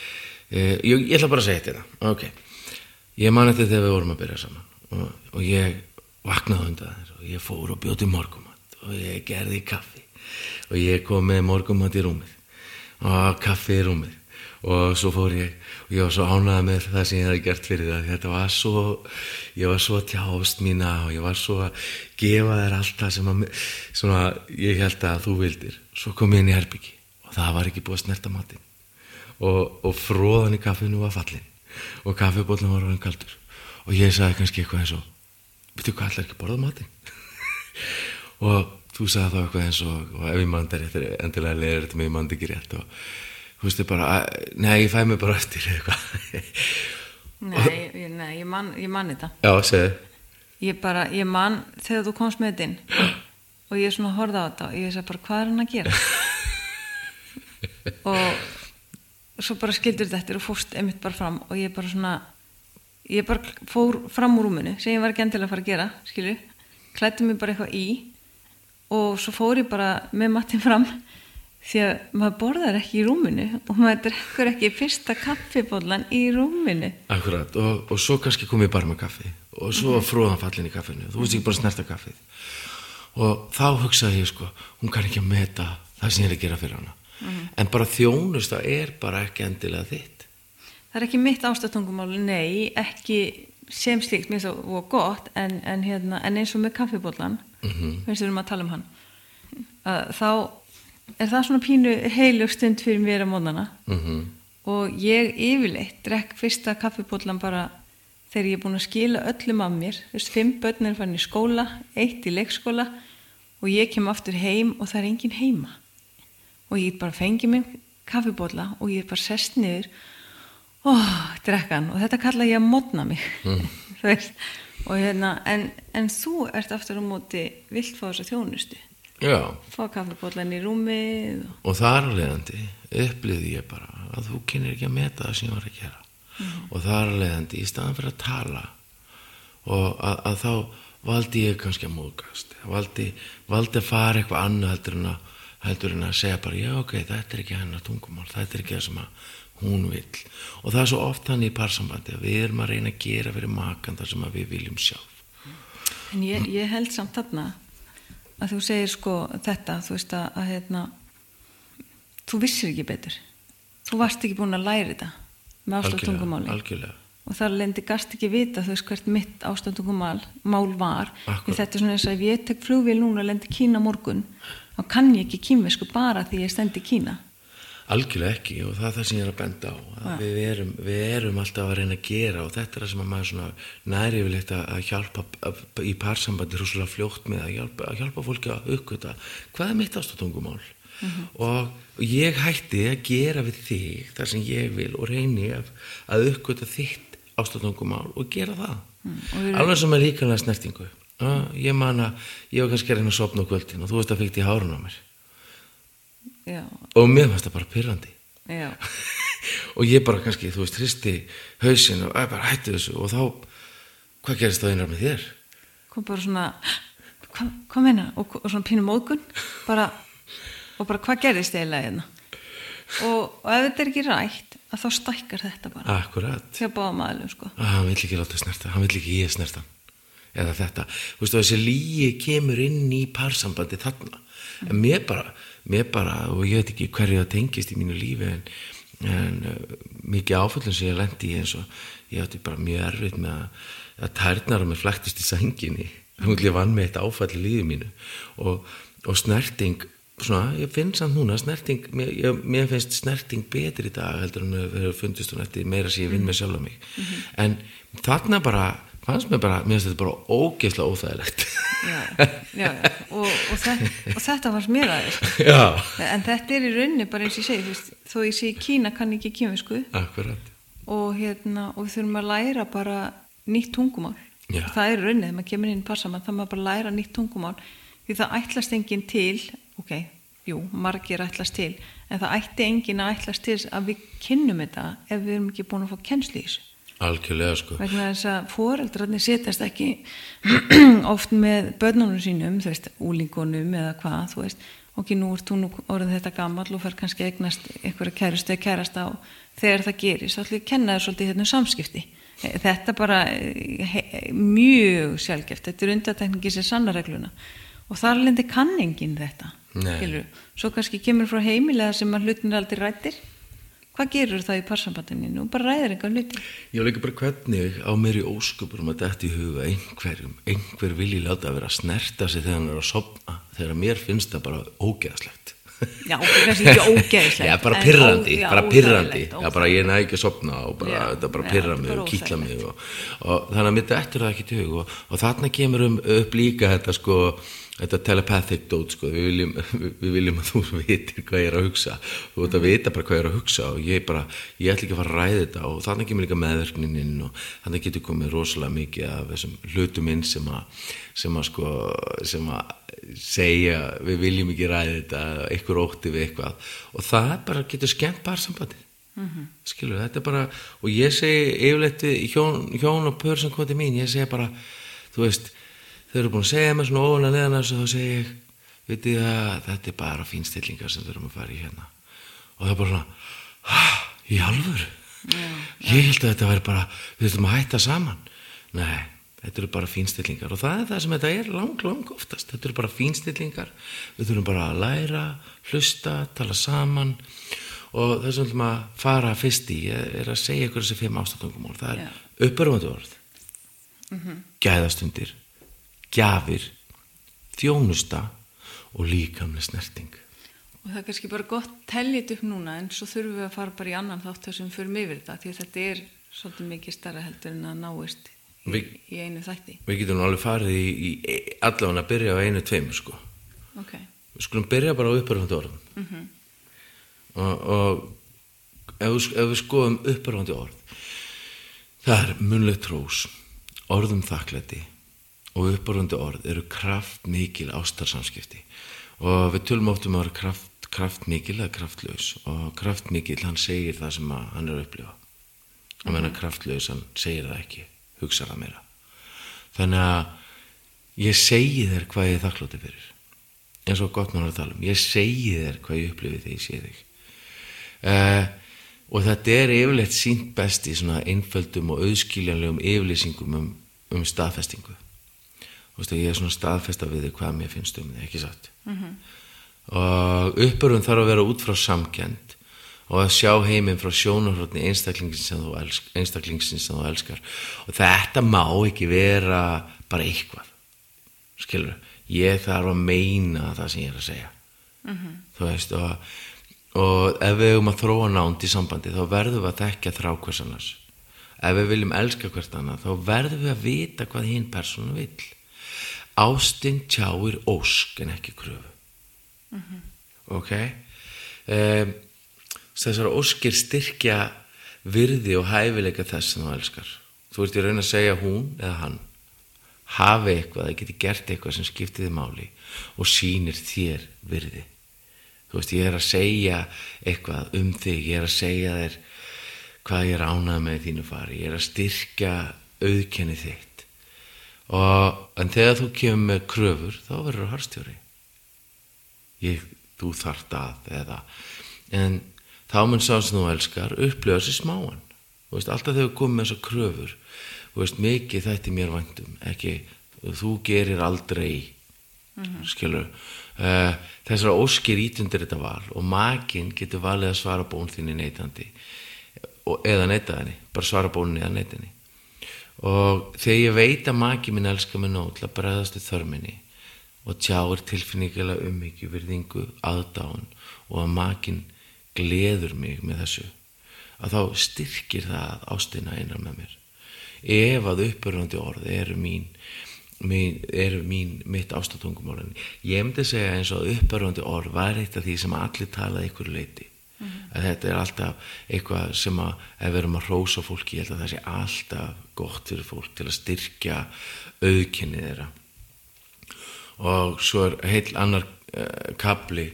ég, ég ætla bara að segja þetta ok, ég man þetta þegar við vorum að byrja saman og, og ég vaknaði undan þér og ég fór og bjóti morgumat og ég gerði kaffi og ég kom með morgumat í rúmið og kaffi í rúmið og svo fór ég og ég var svo ánæðið með það sem ég hef gert fyrir það. Þetta var svo ég var svo tjást mína og ég var svo að gefa þér allt það sem að, svona, ég held að þú vildir. Svo kom ég inn í herbyggi og það var ekki búið að snerta matin og, og fróðan í kaffinu var fallin. Og kaffibóllan var orðin kaldur. Og ég sagði kannski eitthvað eins og veitu hvað ætlar ekki að borða matinn? Og þú sagði þá eitthvað eins og, og ef ég mann þetta rétt er endilega leiður þetta með ég mann þetta ekki rétt. Og þú veistu bara, að, nei ég fæ mig bara eftir eitthvað. Nei, nei, ég man, ég man þetta. Já, segðu. Ég bara, ég man þegar þú komst með þetta inn. Og ég svona horfði á þetta og ég sagði bara hvað er hann að gera? Og svo bara skildur þetta og fórst einmitt bara fram og ég bara svona ég bara fór fram úr rúminu sem ég var ekki endilega að fara að gera skilju, klætti mig bara eitthvað í og svo fór ég bara með mattin fram því að maður borðar ekki í rúminu og maður drekkur ekki fyrsta kaffibóllan í rúminu. Akkurat, og, og svo kannski kom ég bara með kaffi og svo var fróðan fallin í kaffinu. Þú veist ekki bara snerta kaffið. Og þá hugsaði ég sko hún kann ekki að meta það sem ég er að gera fyrir hana en bara þjónusta er bara ekki endilega þitt. Það er ekki mitt ástatungumál, nei, ekki sem slíkt, mér finnst það gott, en, en, hérna, en eins og með kaffibóllan, mm -hmm. finnst við um að tala um hann, að þá er það svona pínu heilug stund fyrir mér á móðana mm og ég yfirleitt drekk fyrsta kaffibóllan bara þegar ég er búin að skila öllum af mér, þú veist, fimm börn er farin í skóla, eitt í leikskóla og ég kem aftur heim og það er engin heima og ég bara fengi mér kaffibólla og ég bara sest niður oh, drekkan og þetta kalla ég að modna mig. Mm. og hérna, en, en þú ert aftur á móti vilt fá þessa þjónustu. Já, fá kaffibóllan í rúmið og, og þar að leiðandi upplýði ég bara að þú kynir ekki að meta það sem ég var að gera. Og þar að leiðandi í staðan fyrir að tala og að, að þá valdi ég kannski að móðgast. Valdi, valdi að fara eitthvað annað heldur en að, heldur en að segja bara já ok, þetta er ekki hennar tungumál þetta er ekki það sem að hún vill. Og það er svo oft hann í parsambandi að við erum að reyna að gera fyrir makan þar sem að við viljum sjálf. En ég, ég held samt þarna að þú segir sko þetta þú veist að, að hérna þú vissir ekki betur. Þú varst ekki búin að læra þetta með ástæðtungumáli algjörlega og þar lendi gast ekki vita þú veist hvert mitt ástæðtungumál mál var. Þetta er svona eins og ef ég tek flugvél núna og lendi Kína morgun þá kann ég ekki kýmvesku bara því ég stendi í Kína. Algjörlega ekki og það er það sem ég er að benda á að við, erum, við erum alltaf að reyna að gera og þetta er það sem að maður næri yfirleitt að hjálpa að- í parsambandi hrúslega fljótt með að hjálpa, að hjálpa fólki að uppgöta hvað er mitt ástatungumál og, og ég hætti að gera við þig þar sem ég vil og reyni að, að uppgöta þitt ástatungumál og gera það. Og við- alveg sem er líkanlega snertingu. ah, ég man að ég var kannski að reyna að sopna á kvöldin og þú veist að fyrkt í hárun á mér. Já, og mér fannst það bara pyrrandi og ég bara kannski, þú veist, hristi hausin og "Æ, bara hætti þessu. Og þá hvað gerist það einar með þér? kom bara svona hvað, hvað meina, og, og svona pínu móðgun bara, og bara hvað gerðist eiginlega hérna? Og, og ef þetta er ekki rætt að þá stækkar þetta bara. Akkurat, þegar báða maðurinn sko. Ah, hann vill ekki láta snerta. Hann vill ekki ég snerta eða þetta, þú veist, og þessi líi kemur inn í parsambandi þarna. En mér bara, mér bara og ég veit ekki hverju það tengist í mínu lífi en, en uh, mikið áföllum sem ég lendi í eins og ég átti bara mjög erfitt með að, að tærnar á mig flæktist í sænginni. Hún ég vann með eitt áfall í lífi mínu. Og, og snerting svona, ég finn samt núna snerting, mér, ég, mér finnst snerting betri í dag heldur en að vera fundist hún eftir meira sem ég vinn með sjálf mig. En þarna bara fannst mér bara, mér finnst þetta bara ógeðslega óþægilegt. Já, já. Og, og, þetta, og þetta var mér aðeins en þetta er í rauninni bara eins og ég segi þú veist, þó ég í Kína kann ekki akkurat. Og hérna og við þurfum að læra bara nýtt tungumál. Já. það er í rauninni, þegar maður kemur inn passamann það maður bara læra nýtt tungumál. Því það ætlast enginn til ok, jú, margir ætlast til en það ætti enginn að ætlast til að við kynnum þetta ef við erum ekki búin að fá kennslu í þessu algjörlega sko. Vegna þess að foreldrarnir setjast ekki oft með börnunum sínum, þú veist, úlingunum eða hvað, þú veist, ok, nú ert þú nú orðið þetta gammal og fer kannski eignast einhverja kærustu eða kærasta og þegar það gerist, þá ætlum ég að kenna þér svolítið hérna um samskipti. Þetta bara eh, he, mjög sjálfgeft, þetta er undatekningi sem sanna regluna. Og þar lendi kanningin þetta, Nei. skilur, svo kannski kemur frá heimilega sem að hlutin er aldrei rættir, hvað gerur það í parsambandinu? Nú bara ræðir einhver hluti. ég líka bara hvernig á mér í ósköpurum að þetta í huga einhverjum, einhver vilji láta að vera að snerta sig þegar hann er að sopna þegar mér finnst það bara ógeðslegt Já, kannski ekki ógeðslegt. Já, bara já, bara óþægilegt, Já, bara ég næ ekki að sopna og bara, Já, þetta bara já, þetta mig og kýtla mig og, og þannig að mitt eftir það ekki til hug og, og þarna kemur um, upp líka þetta sko þetta telepathic dót sko. Við viljum, við, viljum að þú vitir hvað ég er að hugsa. Þú ert að vita bara hvað ég er að hugsa og ég bara, ég ætla ekki að fara að ræða þetta og þannig kemur líka meðverknin inn og þannig getur komið rosalega mikið af þessum hlutum inn sem að sem að sko, sem að segja, við viljum ekki ræða þetta eitthvað ótti við eitthvað. Og það bara getur skemmt bara sambandi mm -hmm. skilur, þetta er bara og ég segi yfirleitt hjón, hjón og pör sem kom til mín, ég segi bara þú veist, þau eru búin að segja mér svona óvunlega neðan þessu, þá segi ég vitið að þetta er bara fínstillingar sem þau erum að fara í hérna? Og það er bara svona, "Ha, í alvöru? Ég held að þetta væri bara við þurfum að hætta saman. Nei, þetta eru bara fínstillingar. Og það er það sem þetta er lang, lang oftast. Þetta eru bara fínstillingar. Við þurfum bara að læra, hlusta tala saman. Og það sem við ætlum að fara fyrst í er að segja ykkur þessi fimm ástatungumál. Það er uppörfandi orð. Gæðastundir gjafir þjónusta og líkamlega snerting. Og það er kannski bara gott tellit upp núna en svo þurfum við að fara bara í annan þátt þessum förum yfir þetta því þetta er svolítið mikið starra heldur en að náist í, Við- í einu þætti. við getum alveg farið í, í allavega að byrja á einu tveimur sko. Ok, við skulum byrja bara á uppörfandi orðum. Og, og ef, við- ef við skoðum uppörfandi orð það er munlegt trós orðum þakklæti og uppörfandi orð eru kraft mikil ástarsamskipti. Og við tölum oft um að vera kraft, kraft mikil eða kraftlaus og kraft mikil hann segir það sem hann er að upplifa. Og menna kraftlaus hann segir það ekki. Hugsa það meira. Þannig að ég segi þér hvað ég er þakkláttur fyrir. Eins og gott mann að tala um. Ég segi þér hvað ég upplifi þegar ég sé þig. Uh, og þetta er yfirleitt sínt best í svona einföldum og auðskiljanlegum yfirlýsingum um, um staðfestingu veist, ég er svona staðfesta við þig hvað mér finnst um þig, ekki satt? Og uppörun þarf að vera út frá samkend og að sjá heiminn frá sjónarhóttni einstaklingsins sem sem þú elskar. Og þetta má ekki vera bara eitthvað skilur, ég þarf að meina það sem ég er að segja. Þú veist og, og ef við höfum að þróa nánd í sambandi þá verðum við að þekka þrá hvers annars ef við viljum elska hvert annað þá verðum við að vita hvað hinn persónu vill ástin tjáir ósk en ekki kröfu. Ok? Um, þessar óskir styrkja virði og hæfileika þess sem þú elskar. Þú ert í raun að segja hún eða hann hafi eitthvað, það geti gert eitthvað sem skiptir þið máli og sýnir þér virði. Þú veist, ég er að segja eitthvað um þig, ég er að segja þér hvað ég er ánað með þínu fari, ég er að styrkja auðkenni þitt. Og, en þegar þú kemur með kröfur þá verður það harstjóri ég, þú þart að eða, en þá mun sá sem þú elskar upplifa sér smáan. Þú veist, alltaf þegar þú komið með þessar kröfur þú veist, mikið þætti mér væntum. Ekki, þú gerir aldrei skilur uh, þessar óskir ítundir þetta val og makinn getur valið að svara bón þinni neitandi. Og, eða neita henni, bara svara bóninni eða neita henni og þegar ég veit að maki minn elskar mig nóg til að bregðast við þörminni og tjáir tilfinningilega ummyggju virðingu, aðdáun og að makin gleður mig með þessu að þá styrkir það ástina einar með mér. Ef að uppörfandi orð eru mín, mín eru mín mitt ástatungumálin ég myndi segja eins og uppörfandi orð var eitt af því sem allir talaði ykkur leiti að þetta er alltaf eitthvað sem að ef við erum að rósa fólki ég held að það sé alltaf gott fyrir fólk til að styrkja auðkynni þeirra. Og svo er heil annar uh, kabli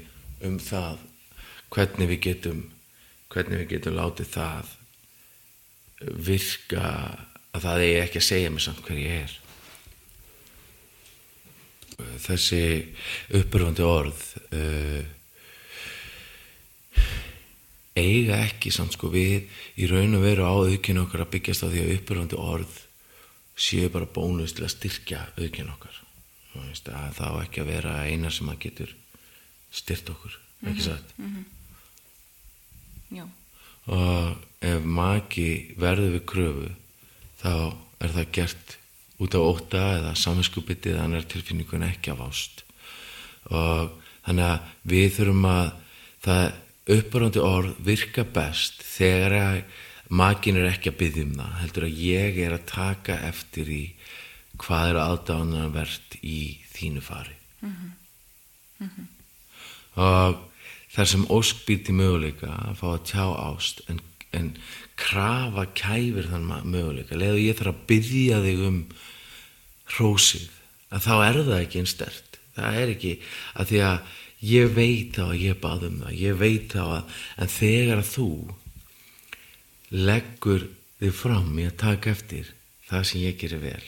um það hvernig við getum hvernig við getum látið það virka að það eigi ekki að segja mig samt hver ég er. Þessi uppurfandi orð uh, eiga ekki samt sko við í raun og veru á aukinu okkar að byggjast á því að uppurfandi orð séu bara bónus til að styrkja aukinu okkar. Það á ekki að vera eina sem að getur styrt okkur ekki satt? já, og ef maki verður við kröfu þá er það gert út á óta eða samvinskupiti eða annar tilfinningun ekki af ást. Og þannig að við þurfum að það uppbörandi orð virka best þegar að makin er ekki að byggja um það heldur að ég er að taka eftir í hvað er aðdáðanverst í þínu fari. Og þar sem ósk býr til möguleika að fá að tjá ást en, en krafa kæfir þann möguleika. Leðu ég þarf að byggja þig um hrósið að þá er það ekki einn stert það er ekki að því að ég veit þá að ég bað um það ég veit þá að en þegar að þú leggur þig fram í að taka eftir það sem ég gerir vel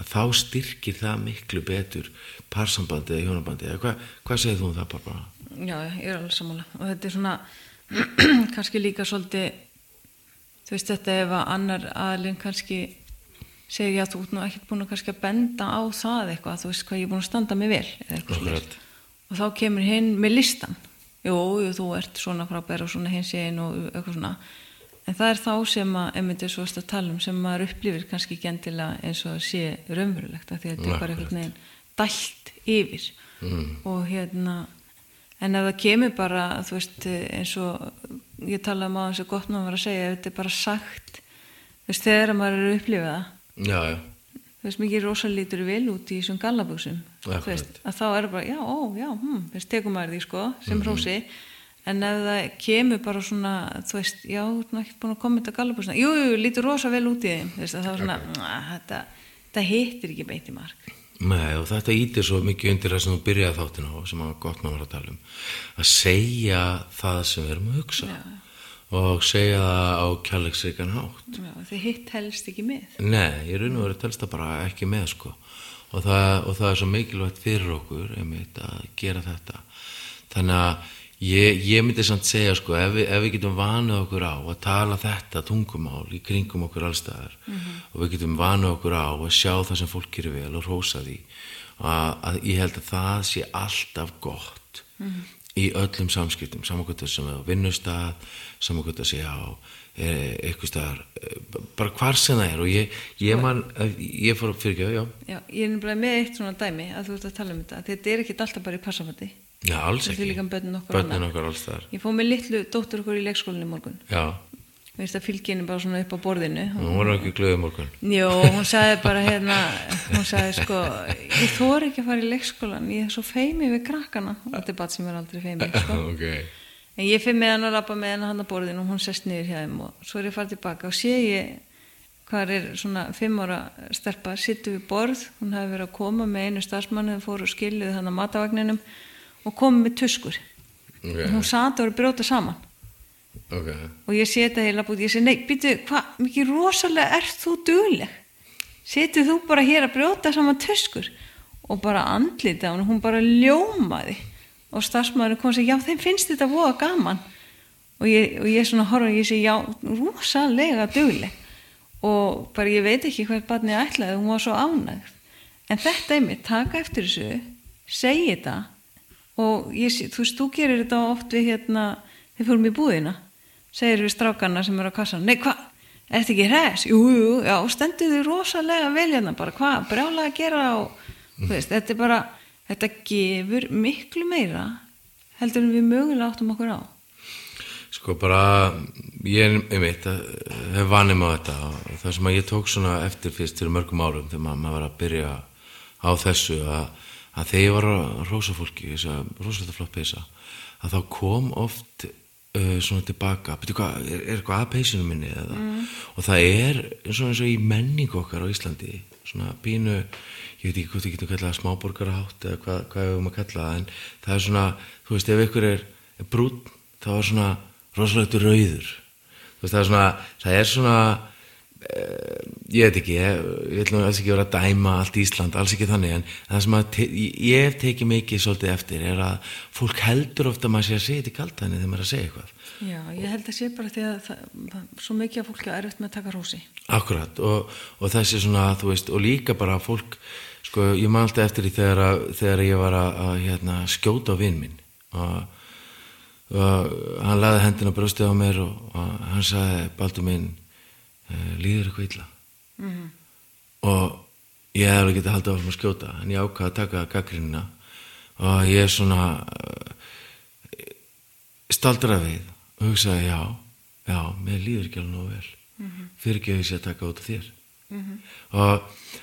að þá styrkir það miklu betur parsambandi eða hjónabandi eða hvað, hvað segir þú um það Barbara? Já, ég er alveg sammála og þetta er svona kannski líka svolítið þú veist þetta ef að annar aðlinn kannski segir já, þú ert nú ekkert búin að kannski að benda á það eitthvað, þú veist hvað ég er búin að standa mig vel eða eitthvað Akkurat. Og þá kemur hinn með listan jú, jú, þú ert svona frábær og svona hins einn og eitthvað svona. En það er þá sem að, einmitt er svo að tala um sem maður upplifir kannski ekki endilega eins og að sé raunverulegt af því að þetta er bara einhvern veginn dælt yfir. Mm. og hérna en ef það kemur bara þú veist eins og ég tala um á þessu gott maður að segja ef þetta er bara sagt þú veist þegar maður er að upplifa það. Já, já, þú veist mikið rosa lítur vel út í þú Akkurat. Veist að þá er bara já, ó, já, hm, þú veist tekum maður því sko sem hrósi. En ef það kemur bara svona þú veist, já, þú nú ekkert búin að koma þetta gallabuxuna jú, jú, lítur rosa vel út í þeim þú veist að það var svona, þetta, þetta hittir ekki beint í mark. Nei, og þetta ítir svo mikið undir það sem þú byrjaði þáttin á sem að gott maður að tala um. Að segja það sem við erum að hugsa Já. og segja það á kjærleiksrikan hátt. Já, þið hitt helst ekki með. Nei, ég raun og verið telst það bara ekki með sko og það, og það er svo mikilvægt fyrir okkur einmitt að gera þetta. Þannig að ég, ég myndi samt segja sko ef við, ef við getum vanuð okkur á að tala þetta tungumál í kringum okkur allstæðar og við getum vanuð okkur á að sjá það sem fólk gerir vel og rósa því að, að ég held að það sé alltaf gott í öllum samskiptum samankvæmt sem við á vinnustad samankvæmt að sé á eitthvað staðar, e, bara hvar sem það er og ég, ég man eh, ég fór upp fyrir ekki, já, Já, ég er nefnilega með eitt svona dæmi að þú ert að tala um þetta, þetta er ekkit alltaf bara í passafatti. já, alls ekki börnin okkar okkar alls staðar Ég fóð með litlu dóttur okkur í leikskólinni í morgun. já, Mér finnst að fylgja henni bara svona upp á borðinu. hún var ekki glöðið morgun Jó, hún sagði bara hérna, hún sagði sko, ég þóri ekki að fara í leikskólan, ég er svo feimið við krakkana. Þetta er bara sem er aldrei feimið, sko. ok, En ég fyrir með hann að rappa með hann hann að borðinu og hún sest niður hjá þeim og svo er ég farið tilbaka og sé ég hvað er svona fimm ára stelpa, sittu við borð, hún hefði verið að koma með einu stafsmannu, þau fóru og skiljuði hann að matavagninum og komið með tuskur. ok, Hún sat og var að brjóta saman ok og ég seti heila búið, ég segi, nei, býtu, hvað, mikið rosalega ert þú dugleg? Setið þú bara hér að brjóta saman tuskur? Og bara andlita hún, hún bara ljómaði og stafsmaðurinn kom og segi, já, þeim finnst þetta voða gaman. Og ég, og ég svona horfa og ég segi, já, rosalega dugleg. Og bara ég veit ekki hvert barnið ætlaði, hún var svo ánægð. En þetta er mér, taka eftir þessu segi þetta og ég, þú veist, þú gerir þetta oft við hérna, við fórum í búðina. Segir við strákarna sem eru á kassan nei, hvað, er þetta ekki hræs? Jú, jú, já, stendur þið rosalega vel hérna bara, hvað, brjálega að gera og þú veist, þetta er bara þetta gefur miklu meira heldur en við mögulega áttum okkur á. Sko bara, ég er einmitt hef vanið með þetta og það sem að ég tók svona eftir fyrst fyrir mörgum árum þegar maður, var að byrja á þessu að, að þegar ég var að rósa fólki, rosalega flott peysa, að þá kom oft uh, svona tilbaka, hvað, er, er eitthvað að peysinu minni eða, og það er eins og eins og í menningu okkar á Íslandi, svona pínu, ég veit ekki hvort ég getum kallað smáborgarahátt eða hvað, hvað við um að kalla það, en það er svona, þú veist, ef ykkur er, er brún, þá er svona rosalega rauður. Þú veist það er svona það er svona eh, ég veit ekki, ég, ég ætlum alls ekki vera að dæma allt Ísland, alls ekki þannig en það sem að ég, tekið mikið svolítið eftir er að fólk heldur ofta að maður sé að segja þetta í kaltæðinni þegar maður er að segja eitthvað. Já, ég held að sé bara því að það, svo mikið af fólki er erfitt með að taka rósi Akkurat og, og sko ég man alltaf eftir því þegar, að, þegar ég var að, að hérna, skjóta á vinn minn. Og, og hann laði hendina brjóstið á mér og, og hann sagði Baldur minn eh, líður eitthvað illa? Og ég hef alveg getið haldið áfram að skjóta en ég ákvað að taka gaggrinina og ég er svona uh, staldra við og hugsaði já, já, mér líður ekki alveg nóg vel. Mm -hmm. fyrir ekki að ég sé að taka út af þér mm -hmm. og,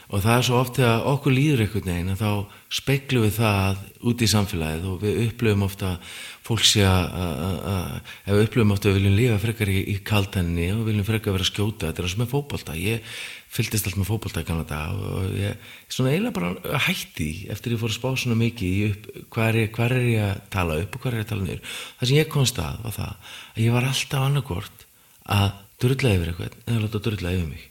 og það er svo oft þegar okkur líður einhvern veginn að þá speiklu við það út í samfélagið og við upplöfum ofta fólk sé að við upplöfum ofta að við viljum lífa frekar í, í kaltenni og viljum frekar vera að skjóta þetta er eins og með fókbalta ég fylltist allt með fókbalta og ég svona eiginlega bara hætti eftir ég fór að spá svona mikið hvað, er, hvað er ég að tala upp og hvað er ég að tala niður það sem ég komst að var það að ég var alltaf annarkort að drulla yfir eitthvað eða láta drulla yfir mig.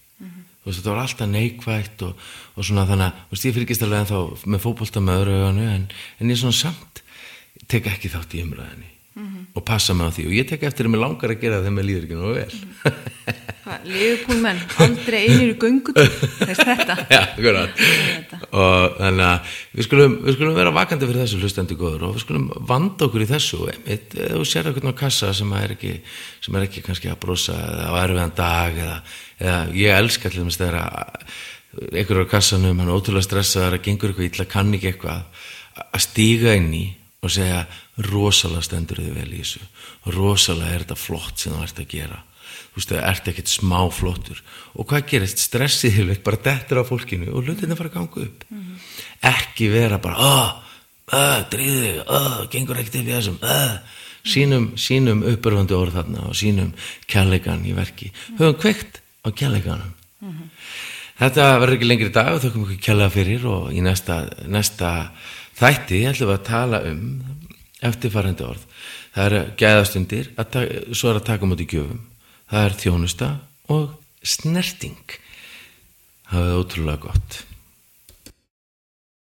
Veist, þetta var alltaf neikvægt og, og svona þannig að veist, ég fylgist alveg ennþá með fókbalta með öðru öganu en, en ég svona samt tek ekki þátt í umræðinni mm -hmm. og passa mig á því. Og ég tek eftir að mér langar að gera það þegar mér líður ekki nú vel. Mm -hmm. Leifupólmenn, aldrei einir í göngut þess þetta. Já, og þannig að við skulum, við skulum vera vakandi fyrir þessu hlustendu góður og við skulum vanda okkur í þessu. Einmitt, þú sér eitthvað á kassa sem er ekki, sem er ekki kannski að brosa eða á erfiðan dag eða, eða ég elska allir með stæðra einhverjur á kassanum, hann er ótrúlega stressaður að gengur eitthvað ítla, kann ekki eitthvað að stíga inn í og segja rosalega stendur þið vel í þessu. Rosalega er þetta flott sem það ert að gera. Þú veist, það ert ekkert smá flottur. Og hvað gerist, stressið hefur bara dettur á fólkinu og hlutin er fara að ganga upp. Mm -hmm. ekki vera bara aah, aah, dríðið, aah, gengur ekkert yfir þessum, aah sínum, sínum uppörfandi orð þarna og sínum kjallegan í verki. Höfum kveikt á kjalleganum mm -hmm. þetta verður ekki lengri dag og þau komum ekki kjallega fyrir og í næsta, næsta þætti ætlum við að tala um eftirfarandi orð það eru gæðastundir, svo er að taka mútið gjöfum það er þjónusta og snerting. Það er ótrúlega gott.